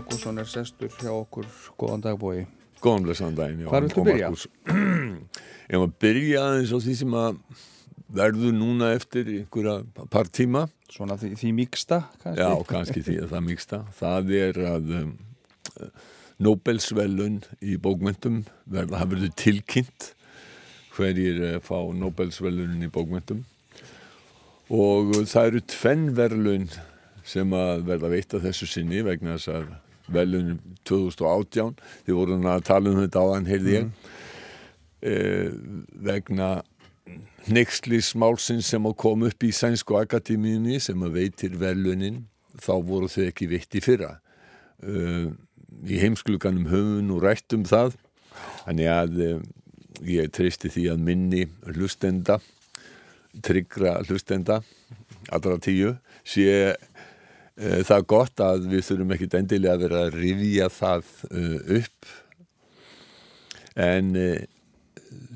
Ágússon er sestur hjá okkur. Góðan dagbói Góðan blessaðan daginn Hvar viltu byrja? Ég að byrja aðeins á því sem að verður núna eftir einhverja par tíma. Svona því, því mýksta kannski? Já, kannski því að það mýksta. Það er að um, Nobelsvelun í bókmyndum verða, það verður tilkynnt hverjir eh, fá Nobelsvelunin í bókmyndum og það eru tvennverlun sem að verða veitt að þessu sinni vegna þess að velunum 2018 þið voru að tala um þetta áðan heyrði ég mm. e, vegna nexlismálsins sem að koma upp í Sænsku Akademíunni sem að veitir velunin þá voru þau ekki veitt í fyrra e, í heimskluganum höfun og rætt um það þannig að e, ég treysti því að minni hlustenda tryggra hlustenda allra tíu sé Eh, það er gott að við þurfum ekkit endilega að vera að rifja það uh, upp en uh,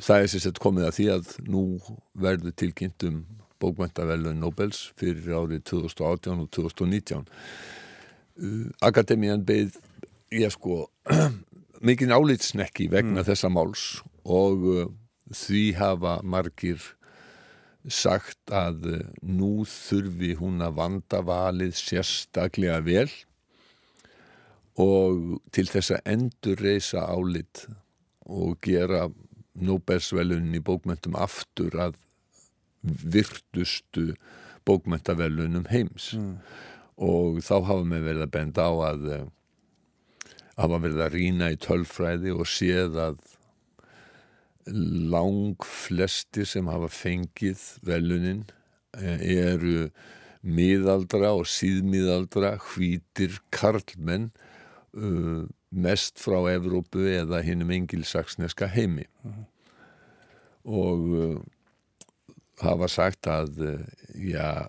það er sérsett komið að því að nú verður tilkynnt um bókmæntavelun Nobels fyrir árið 2018 og 2019 uh, Akademían beð ég sko mikinn álitsnekki vegna mm. þessa máls og því hafa margir sagt að eh, nú þurfi hún að vanda valið sérstaklega vel og til þess að endur reysa álit og gera Nobelsvelunin í bókmöntum aftur að virtustu bókmöntavelunum heims mm. og þá hafa við verið að benda á að eh, hafa verið að rína í tölfræði og séð að lang flesti sem hafa fengið velunin eh, eru miðaldra og síðmiðaldra hvítir karlmenn uh, mest frá Evrópu eða hinnum engilsaksneska heimi uh -huh. og uh, hafa sagt að já,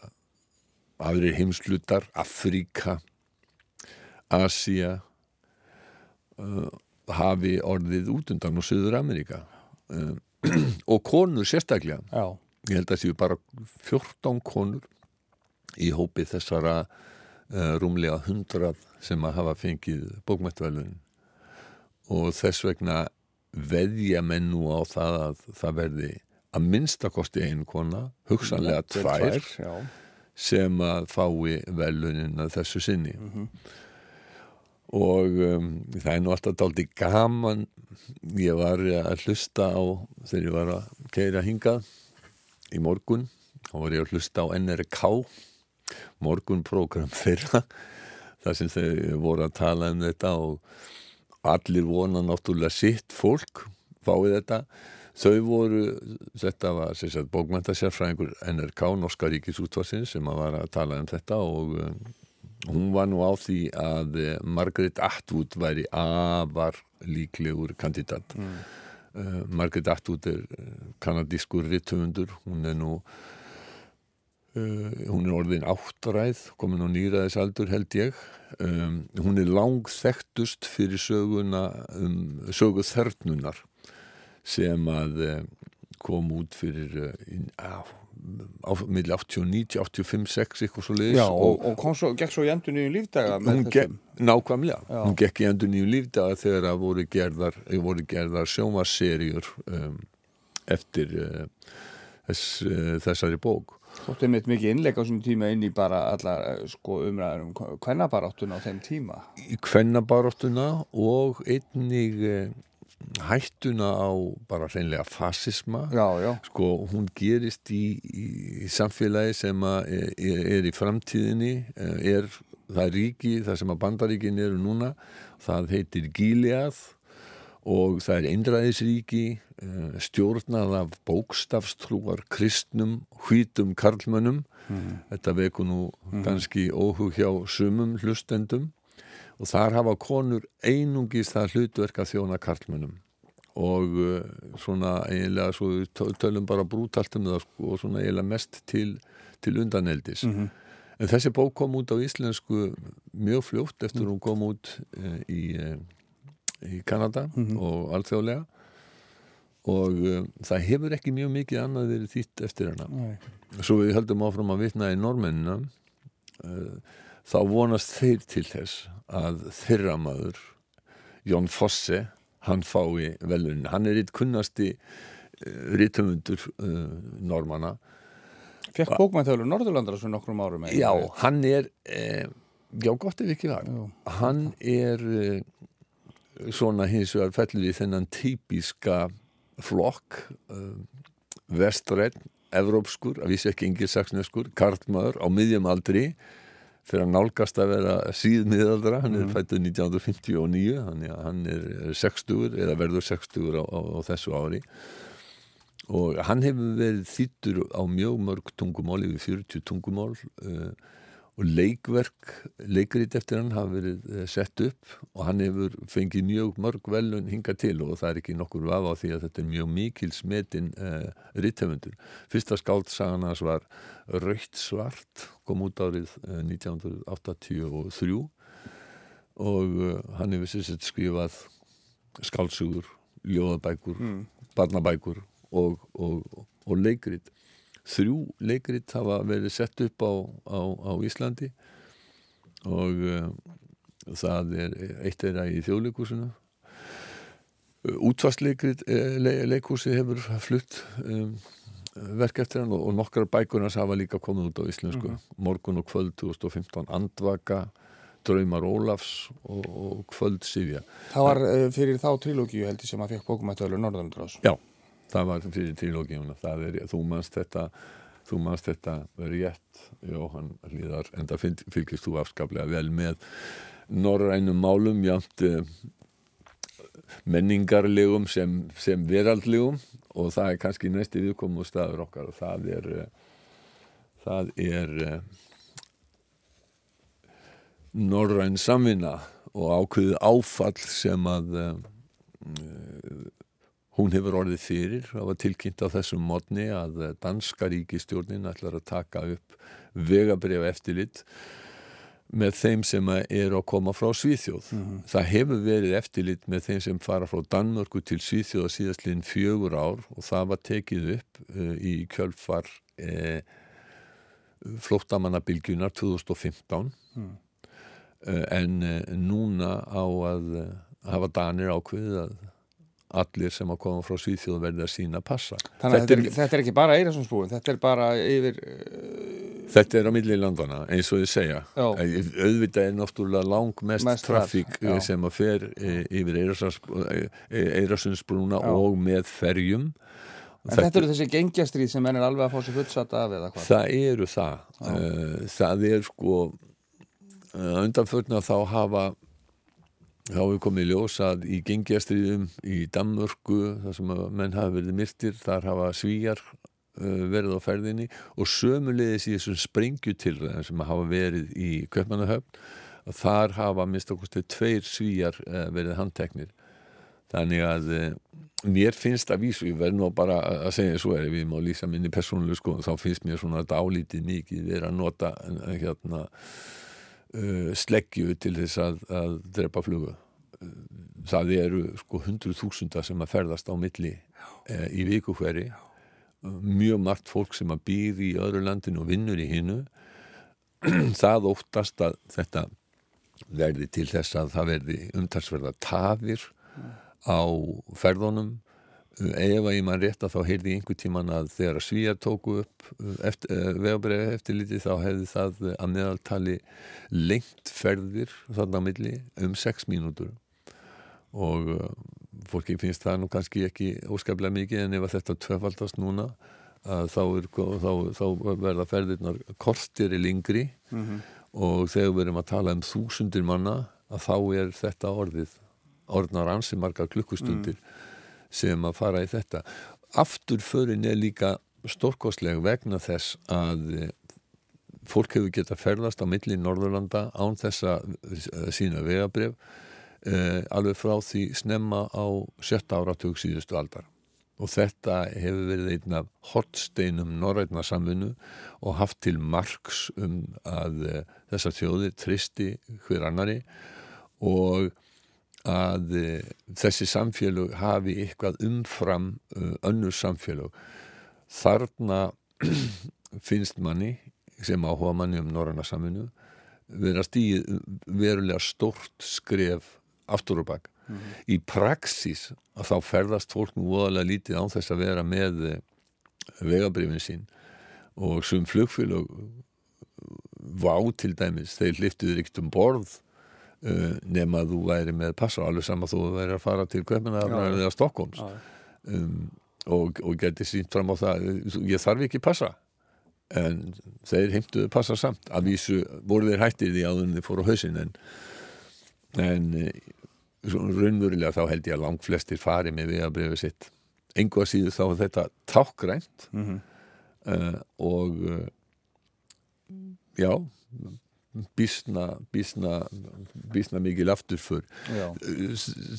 aðrir heimslutar Afríka Asia hafi orðið út undan og Suður Amerika um, og konur sérstaklega. Já. ég held að það séu bara 14 konur í hópi þessara uh, rúmlega 100 sem að hafa fengið bókmættvelun og þess vegna veðja menn nú á það að það verði að minnstakosti einu kona hugsanlega tvær, tvær sem að fái velunin að þessu sinni. Mm -hmm og um, það er nú alltaf daldi gaman ég var að hlusta á þegar ég var að keira hingað í morgun þá var ég að hlusta á NRK morgunprogram þeirra þar sem þau voru að tala um þetta og allir vona náttúrulega sitt fólk fáið þetta. Þau voru, þetta var bókmæntasérfræðingur NRK Norska Ríkisútvarsins sem að var að tala um þetta og um, hún var nú á því að eh, Margaret Atwood væri afar líklegur kandidat. Mm. uh, Margaret Atwood er eh, kanadískur rittumundur hún er nú uh, hún er orðin áttræð komin á nýraðisaldur held ég. Um, hún er langþektust fyrir söguna um, sögu þörnunar sem að uh, kom út fyrir á millir 89, 85, 6 eitthvað svo leiðis og, og kom svo, gekk svo í endur nýjum lífdaga gekk, Nákvæmlega, Já. hún gekk í endur nýjum lífdaga þegar það voru gerðar, gerðar sjómaserjur um, eftir uh, þess, uh, þessari bók. Þóttu einmitt mikið innleik á svona tíma inn í bara allar uh, sko, umræðum kvennabaráttuna á þeim tíma. Kvennabaráttuna og einnig hættuna á bara hreinlega fasisma já, já. sko hún gerist í, í samfélagi sem er, er í framtíðinni er það ríki, það sem að bandaríkin eru núna, það heitir Gíliað og það er einræðisríki eh, stjórnað af bókstafstrúar kristnum, hvítum karlmönnum mm. þetta veku nú mm. kannski óhug hjá sumum hlustendum og þar hafa konur einungis það hlutverk að þjóna karlmönnum og uh, svona eiginlega svo tölum bara brútalt um það sko, og svona eiginlega mest til, til undaneldis mm -hmm. en þessi bók kom út á íslensku mjög fljótt eftir mm -hmm. hún kom út uh, í, uh, í Kanada mm -hmm. og alþjóðlega og það hefur ekki mjög mikið annað verið þýtt eftir hana Nei. svo við höldum áfram að vitna í normennina þá vonast þeir til þess að þeirra maður Jón Fosse hann fái velunin, hann er eitt kunnasti rítumundur uh, normanna Fekk bókmæntölu Norðurlandar svo nokkrum árum? Já, hann er eh, já, gott ef ekki var. Hann er eh, svona hins vegar fellur í þennan típiska flokk uh, vestræn, evrópskur að vísi ekki engilsaksneskur, kartmaður á miðjum aldri fyrir að nálgast að vera síðmiðaldra. Hann er fættur 1959 hann, hann er 60 eða verður 60 á, á, á þessu ári. Og hann hefur verið þýttur á mjög mörg tungumál yfir 40 tungumál uh, og leikverk leikrið eftir hann hafa verið uh, sett upp og hann hefur fengið mjög mörg velun hinga til og það er ekki nokkur vafa á því að þetta er mjög mikil smetin uh, rittöfundur. Fyrsta skáldsagan hans var Raukt svart kom út árið 1983 og hann hefur sérstætt skrifað skálsugur, ljóðabækur mm. barnabækur og, og, og leikrit þrjú leikrit hafa verið sett upp á, á, á Íslandi og uh, það er eitt þeirra í þjóðleikúsinu útvarsleikrit le, leikúsi hefur flutt um, verk eftir hann og, og nokkrar bækurnas hafa líka komið út á íslensku. Mm -hmm. morgun og kvöld 2015 Andvaka Draumar Ólafs og, og Kvöld Sifja. Það var fyrir þá trilógíu heldur sem að fekk bókumættölu Norðurlandar Já það var fyrir trilógíuna það er, þú mannst þetta þú mannst þetta rétt Jóhann Hlíðar, en það fylgist þú afskaplega vel með norrænum málum jánt eh, menningarlegum sem, sem veraldlegum og það er kannski næsti viðkomu staður okkar og það er eh, það er eh, norræn samvinna og ákveðið áfall sem að hún hefur orðið fyrir það var tilkynnt á þessum modni að danska ríkistjórnin ætlar að taka upp vegabref eftirlit með þeim sem eru að koma frá Svíþjóð. Mm -hmm. Það hefur verið eftirlit með þeim sem fara frá Danmörku til Svíþjóð að síðastlinn fjögur ár og það var tekið upp uh, í kjölfar uh, flóttamannabilgjunar 2015 mm. en núna á að hafa Danir ákveðið að allir sem að koma frá Svíþjóð verði að sína passa. Þannig þetta, er, þetta er ekki bara Eirasundsbúin, þetta er bara yfir... Uh, þetta er á milli landana, eins og þið segja. Já. Auðvitað er náttúrulega lang mest, trafík sem að fer yfir Eirasundsbrúna og með ferjum. En þetta, þetta eru þessi gengjastrið sem ennir alveg að fá sér fullsata af eða hvað? Það eru það. Já. Það er sko, undanförna þá hafa þá hefur komið ljós að í gengjastriðum í Danmörku þar sem menn hafa verið myrtir þar hafa svíjar uh, verið á ferðinni og sömulegis í þessum sprengjutilræðin sem hafa verið í Köpmannahöfn þar hafa mist okkur tveir svíjar uh, verið handteknir. Þannig að uh, mér finnst að vísu, ég verð nú bara að segja svo er, við má lýsa minni persónuleg sko, þá finnst mér svona dálítið mikið verið að nota hérna uh, sleggju til þess að, að drepa flugu. Það eru sko hundruð þúsunda sem að ferðast á milli uh, í viku hverri. Mjög margt fólk sem að býr í öðru landinu og vinnur í hinnu það óttast að þetta verði til þess að það verði umtalsverða tafir á ferðunum ef að ég mann rétt að þá heyrði einhver tíman að þegar að svíjar tóku upp eftir, uh, vegabrið eftir liti þá hefði það að meðaltali lengt ferðir þarna milli um 6 mínútur. Og uh, fólki finnst það nú kannski ekki óskaplega mikið en ef þetta tvefaldast núna þá, er, þá, þá verða ferðirnar kortir í lingri mm -hmm. og þegar við erum að tala um þúsundir manna að þá er þetta orðið orðnar ansi marga klukkustundir. Mm sem að fara í þetta. Afturförin er líka stórkostleg vegna þess að eh, fólk hefur geta ferðast á milli Norðurlanda án þessa sína vegabref eh, alveg frá því snemma á sjötta áratug síðustu aldar og þetta hefur verið einn af hortsteinum norrætna samfunnu og haft til margs um að eh, þessa þjóði tristi hver annari og að uh, þessi samfélög hafi eitthvað umfram uh, önnur samfélög. Þarna finnst manni sem áhuga manni um norranna saminu vera stíð verulega stórt skref aftur og bak. Í praxis að þá ferðast fólk nú voðalega lítið án þess að vera með eh, vegabrifin sín. Og sum flugfélög vá til dæmis, þeir liftuður ekkert um borð uh, nema að þú væri með passa alveg sama þú væri að fara til Köpenhagar eða Stokkóms Já. um, og, og geti sínt fram á það. Ég þarf ekki passa. En þeir heimtuðu passa samt. Að vísu voru þeir áður en þeir fóru á hausinn en, en eh, raunverulega þá held ég að langt flestir fari með vegabrifi sitt. Engu að síðu þá er þetta tákgrænt Mhm. uh, og uh, já bísna mikil afturför. Já.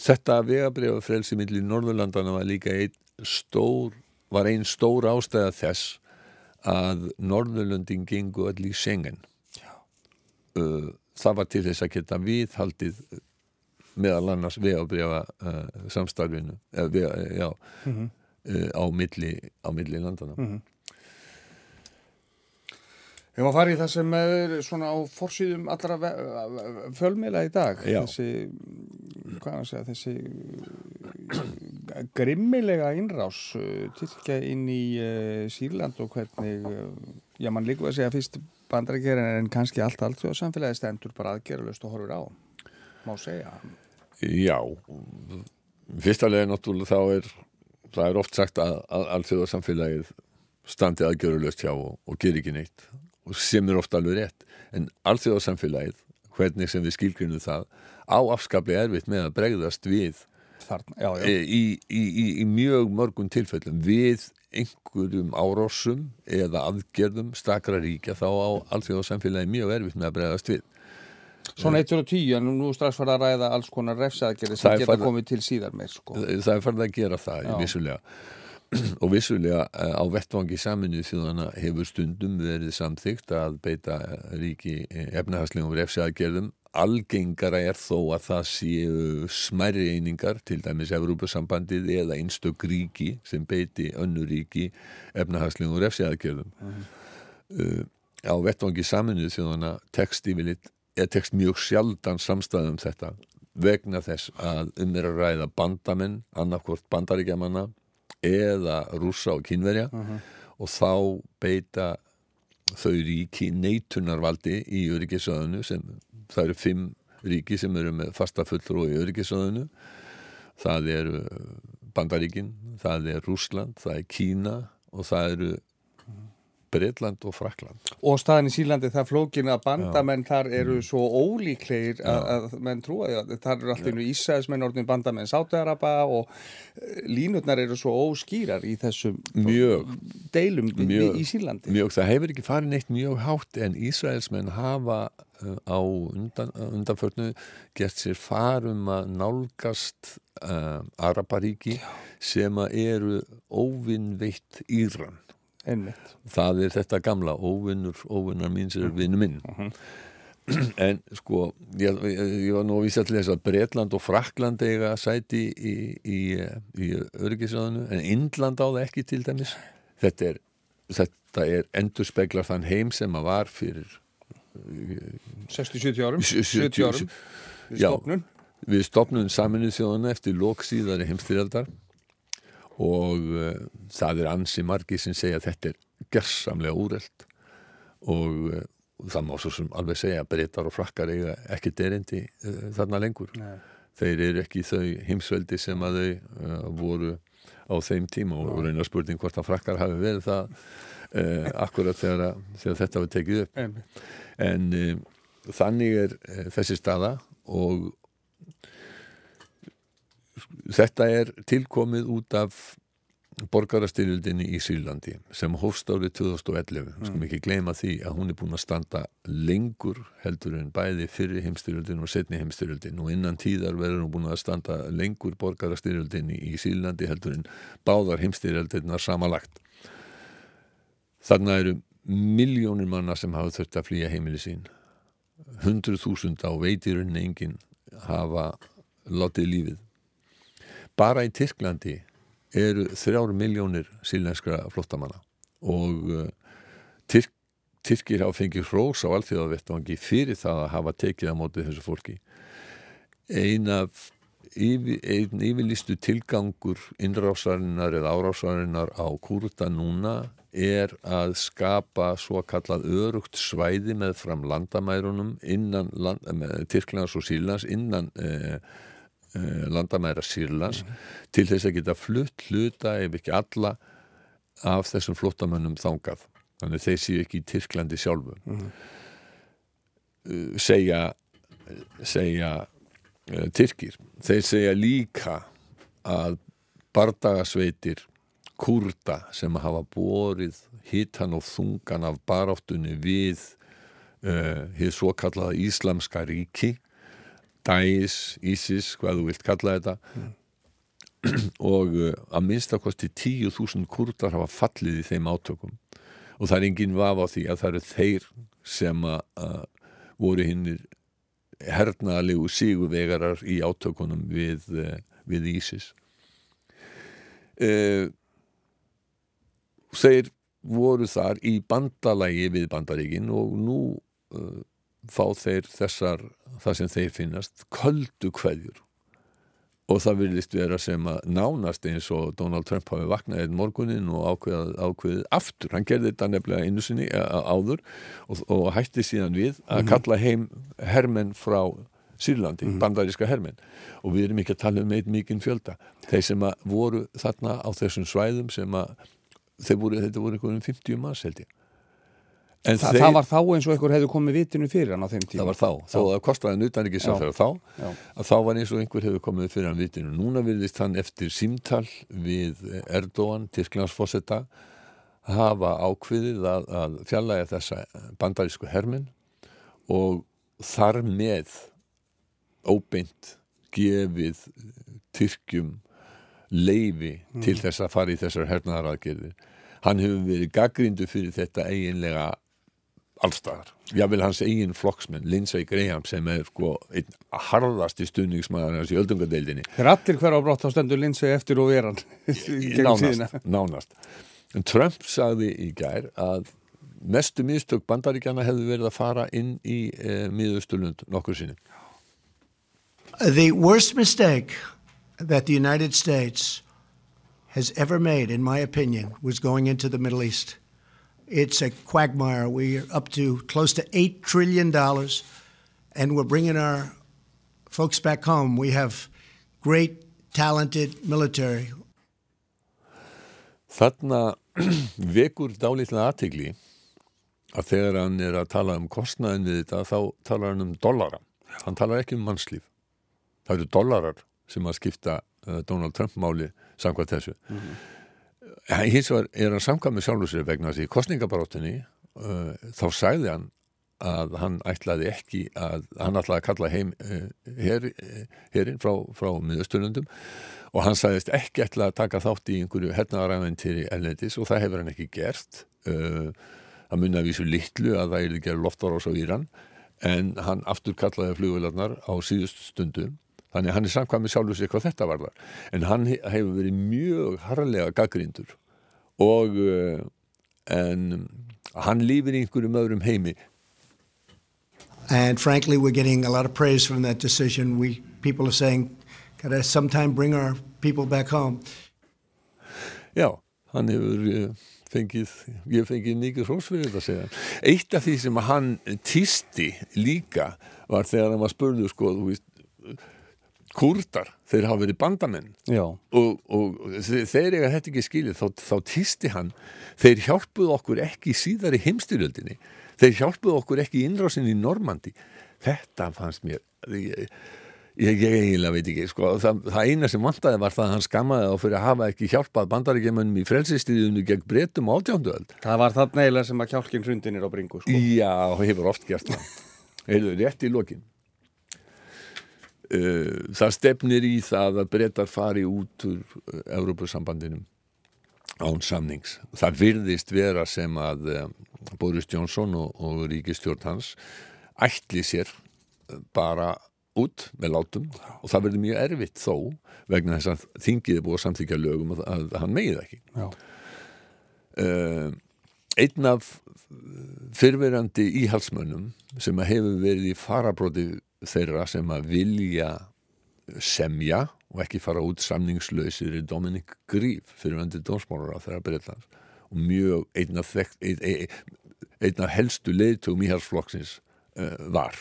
þetta vegabrifa frelsi milli Norðurlandana var líka einn stór var einn stór ástæða þess að Norðurlöndin gengu öll í Schengen. Uh, það var til þess að geta viðhaldið meðal annars vegabrifa uh, samstarfinu uh, vega, já, Mhm. uh, á milli á milli landana Við erum að fara í það sem er svona á forsýðum allra fjölmiðla í dag. Já. Þessi, hvað að segja, þessi grimmilega innrás uh, tilkja inn í uh, Sýrland og hvernig, uh, já mann líka að segja fyrst bandarækjörn en kannski allt allt og samfélagi stendur bara aðgerðalust og horfir á. Má segja. Já, fyrsta lega náttúrulega þá er það er oft sagt að, að alþjóðarsamfélagið standi aðgjörulöst hjá og, og ger ekki neitt sem er ofta alveg rétt. En alþjóðarsamfélagið, hvernig sem við skilgrinu það, á afskaplega erfitt með að bregðast við Þarna, já, já. e, í, í, í, í mjög mörgum tilfellum. Við einhverjum árósum eða aðgerðum stakra ríkja þá á alþjóðarsamfélagið mjög erfitt með að bregðast við. Svona 1 og 10 en nú strax fara að ræða alls konar refsaðgerði sem geta farið- komið til síðar með sko. það er farið að gera það vissulega og vissulega eh, á vettvangi saminuð þjóðana hefur stundum verið samþygt að beita eh, ríki efnahagslegum refsiaðgerðum. Algengara er þó að það séu smærri einingar til dæmis Evrópusambandið eða einstök ríki sem beiti önnu ríki efnahagslegum refsiaðgerðum. Uh, á vettvangi saminuð þjóðana tekst yfirleitt tekst mjög sjaldan samstæðum þetta vegna þess að um er að ræða bandamenn, annarkvort bandaríkjamanna eða rússa og kynverja og þá beita þau ríki neitunarvaldi í öryggisöðunu sem það eru fimm ríki sem eru með fasta fulltrú í öryggisöðunu það eru Bandaríkin, það er Rússland, það er Kína og það eru Bretland og Frakland Og staðin í Sýrlandi það flókin að bandamenn þar eru svo ólíklegir að, að menn trúa því að þar eru alltaf einu Ísæðismenn orðin bandamenn Sátaðaraba og eh, línutnar eru svo óskýrar í þessum Mjög. deilum Mjög. í Sýrlandi. Mjög, það hefur ekki farið neitt mjög hátt en Ísraelsmenn hafa uh, á undan, undanförnu gert sér farum að nálgast uh, Araparíki sem að eru óvinnveitt Íran. Einmitt. Það er þetta gamla óvinnur, óvinnar míns er vinnu minn. En sko, ég, ég var nú að vísa til þess að Bretland og Frakland eiga sæti í, í, í öryggisöðunu, en Indland á það ekki til dæmis. Þetta er, þetta er endur speklar þann heim sem að var fyrir 60-70 árum, Sjö- sjö- 70 árum við Já. stofnun. við stopnum saminuð þjóðana eftir lok síðari heimstyrjaldar og uh, það er ansi margi sem segja að þetta er gersamlega úrelt og uh, það má svo sem alveg segja að breytar og frakkar eiga ekki derindi uh, þarna lengur. Nei. Þeir eru ekki þau heimsveldi sem að þau voru á þeim tíma og reyna spurning hvort að frakkar hafi verið það akkurat þegar, að- þegar þetta var tekið upp Einmitt. en þannig er þessi staða og þetta er tilkomið út af borgarastyrjöldinni í Sýrlandi sem hófst árið 2011 mm. skum ekki gleyma því að hún er búin að standa lengur heldur en bæði fyrri heimstyrjöldin og setni heimstyrjöldin og innan tíðar verður hún búin að standa lengur borgarastyrjöldinni í Sýrlandi heldur en báðar heimstyrjöldinnar samanlagt. Þarna eru miljónir manna sem hafa þurft að flýja heimili sín. Hundruð þúsunda og veitirinn enginn hafa látið lífið bara í Tyrklandi eru þrjár miljónir sílenskra flottamanna og uh, Tyrk, Tyrkir hafa fengið hrós á alþjóðavettvangi fyrir það að hafa tekið á mótið þessu fólki. Ein af yfir, ein yfirlistu tilgangur innrásarinnar eða árásarinnar á Kúrta núna er að skapa svo kallað örugt svæði með fram landamærunum innan land, Tyrklands og Sýrlands innan eh, landamæra Sýrlands mm. til þess að geta flutt hluta ef ekki alla af þessum flottamönnum þangað þannig þeir séu ekki í Tyrklandi sjálfu mm. segja segja uh, Tyrkir þeir segja líka að bardagasveitir kurda sem hafa borið hitan og þungan af baráttunni við uh, hér svo kallaða Íslamska ríki Dæs, Ísis, hvað þú vilt kalla þetta. Mm. og uh, að minnstakosti 10.000 kurdar hafa fallið í þeim átökum. Og það er enginn vaf á því að það eru þeir sem að voru hinnir hernaðalegu síguvegarar í átökunum við, uh, við Ísis. Eða þeir voru þar í bandalægi við bandaríkin og nú uh, fá þeir þessar, það sem þeir finnast, köldu kveðjur. Og það virðist vera sem að nánast eins og Donald Trump hafi vaknað einn morgunin og ákveðið, ákveðið aftur, hann gerði þetta nefnilega einu sinni áður og, og hætti síðan við að mhm. kalla heim hermenn frá Sýrlandi, mm. bandaríska hermenn. Og við erum ekki að tala um eitt mikinn fjölda. Þeir sem að voru þarna á þessum svæðum sem að voru, þetta voru einhvern 50 maður held ég Þa, þeir, það var þá eins og einhver hefði komið vitinu fyrir hann á þeim tíma. Það var þá, þó að kostaði nutan ekki sáfæra þá, já. að þá var eins og einhver hefði komið fyrir hann vitinu, núna virðist hann eftir símtal við Erdóan Tyrklandsfossetta hafa ákviðið að, að fjallæga þessa bandarísku hermin og þar með óbeint gefið Tyrkjum leifi mm. til þess að fara í þessar hernaðaraðgerðir. Hann hefur verið gaggrindu fyrir þetta eiginlega allstaðar, jável hans eigin flokksmenn Lindsey Graham sem er sko einn harðasti stunningsmæðar hans í öldungadeildinni. Þeir allir hver á brott á stendur Lindsey eftir og veran nánast, nánast. En Trump sagði í gær að mestu miðstök bandaríkjana hefði verið að fara inn í eh, miðustulund nokkur sinni. The worst mistake that the United States has ever made, in my opinion, was going into the Middle East. It's a quagmire. We're up to close to $8 trillion, and we're bringing our folks back home. We have great, talented military. Þarna vekur dálítið aðtegli að þegar hann er að tala um kostnaðin við þetta, þá talar hann um dollara. Hann talar ekki um mannslíf. Það eru dollarar sem að skipta uh, Donald Trump máli samkvæmt þessu mm -hmm. Hins vegar er hann samkvæmt með sjálfur sér vegna því kostningabaróttinni uh, þá sagði hann að hann ætlaði ekki að hann ætlaði að kalla heim uh, her, herinn frá, frá miðustunundum og hann sagðist ekki ætlaði að taka þátt í einhverju hernaðaræfintýri ellendis og það hefur hann ekki gert uh, að munna að vísu litlu að það er að gera loftar ás á Íran en hann aftur kallaði flugvelarnar á síðust stundu þannig að hann er samkvæmið sjálfur sér hvað þetta var þar en hann hefur verið mjög harlega gaggrindur og uh, en hann lífir í einhverjum öðrum heimi. And frankly we're getting a lot of praise from that decision. We, people are saying gotta sometime bring our people back home. Já, hann hefur uh, fengið, ég fengið mikið hrósfyrir þetta að segja. Eitt af því sem hann týsti líka var þegar hann var spurður sko, þú veist kurdar, þeir hafa verið bandamenn. Og, og þeir eiga þetta ekki skilið, þá, þá týsti hann. Þeir hjálpuð okkur ekki síðar í heimstyrjöldinni, þeir hjálpuð okkur ekki í innrásinni í Normandi þetta fannst mér ég, ég, ég eiginlega veit ekki sko, það, það eina sem vantaði var það að hann skammaði á fyrir að hafa ekki hjálpað bandaríkjumannum í frelsistriðinu gegn breytum átjánduöld Það var það neila sem að kjálkinn hrundin er á bringu sko. Já, hefur oft gert það. Heyrðu, rétt í lokin það stefnir í það að breytar fari út úr Európusambandinum án samnings. Það virðist vera sem að eh, Boris Johnson og, og ríkistjórn hans ætli sér bara út með látum og það verður mjög erfitt þó vegna þess að þingið er búið að samþykja lögum að, að hann megið ekki. Uh, einn af fyrverandi íhalsmönnum sem að hefur verið í farabróti þeirra sem að vilja semja og ekki fara út samningslausir í Dominic Gríf fyrverandi dómsmólar á þeirra Breitlands og mjög einn af, ein, ein, ein af helstu leiðtugum íhalsflokksins uh, var.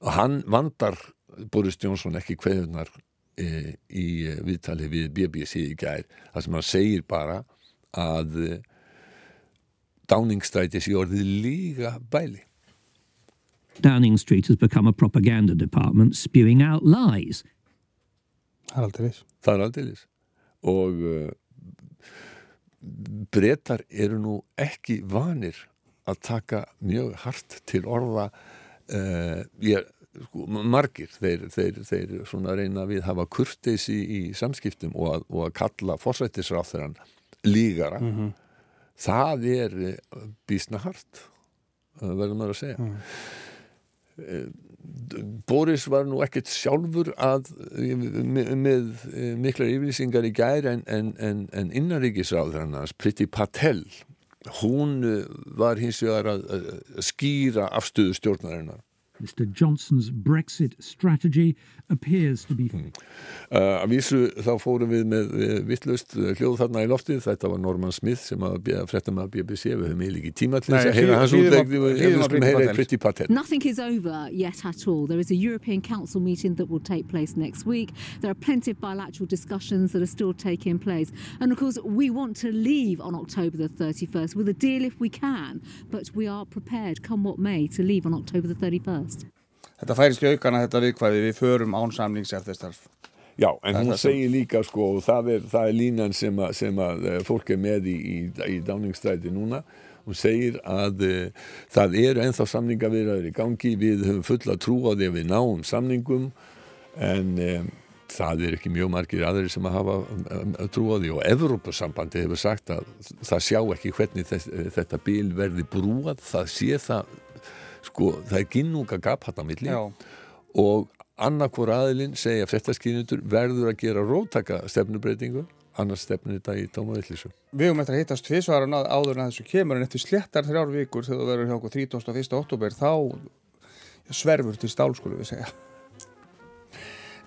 Og hann vandar Boris Johnson ekki hverjunar uh, í viðtali við BBC í gær þar sem hann segir bara að uh, Downing Street sé orðið líka bæli Downing Street has become a propaganda department spewing out lies. Það er aldrei viss. Það er aldrei viss. Og uh, brettar eru nú ekki vanir að taka mjög hart til orða uh, ég, sko, margir þeir, þeir, þeir svona reyna við hafa kurteysi í samskiptum og að, og að kalla fórsættisráþurann lígara mm -hmm. það er uh, bísna hart verður maður að segja mm. Boris var nú ekkert sjálfur að, með, með miklar yfirlýsingar í gæri en, en, en, en innaríkisráður hann Priti Patel hún var hins vegar að, að skýra afstöðu stjórnarinnar. Mr Johnson's Brexit strategy appears to be... Mm. Uh, að vísu þá fórum við með uh, vittlust uh, hljóð þarna í loftið, þetta var Norman Smith sem að frétta með BBC, við höfum eiginlega ekki tíma til þess að heyra hans útlegni og við skulum heyra Pretty Patel. Nothing is over yet at all. There is a European Council meeting that will take place next week. There are plenty of bilateral discussions that are still taking place. And of course we want to leave on October the 31st with a deal if we can, but we are prepared, come what may, to leave on October the 31st. Þetta færist í aukana þetta viðkvæði við förum ánsamlings eftir starf. Já, en hún segir líka sko og það er, það er línan sem að, sem að eh, fólk er með í, í, í dáningstræti núna. Hún segir að uh, það eru enþá samningavirðar í gangi. Við höfum fulla trú á því að við náum samningum en um, það er ekki mjög margir aðri sem að hafa um, trú á því. Og Evrópasambandi hefur sagt að það sjá ekki hvernig þess, þetta bíl verði brúað, það sé það sko það er ginnunga gap hægt á milli Já. og annarkor aðilinn segja fréttaskýnindur verður að gera rótaka stefnubreitingu annars stefnir þetta í tómavillisu Við höfum eftir að hittast tviðsvaran áður en þessu kemur en eftir slettar þrjár vikur þegar þú verður hjá okkur 31. oktober þá sverfur til stál skulum við segja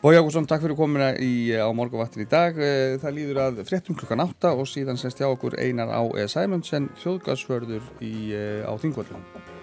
Bói Ágúrsson, takk fyrir komina í, á morgunvattin í dag. Eh, það líður að fréttum klukkan 8 og síðan sérst hjá okkur einar á E. Sæmundsen, hljóðgasvörður á Þingvöldunum.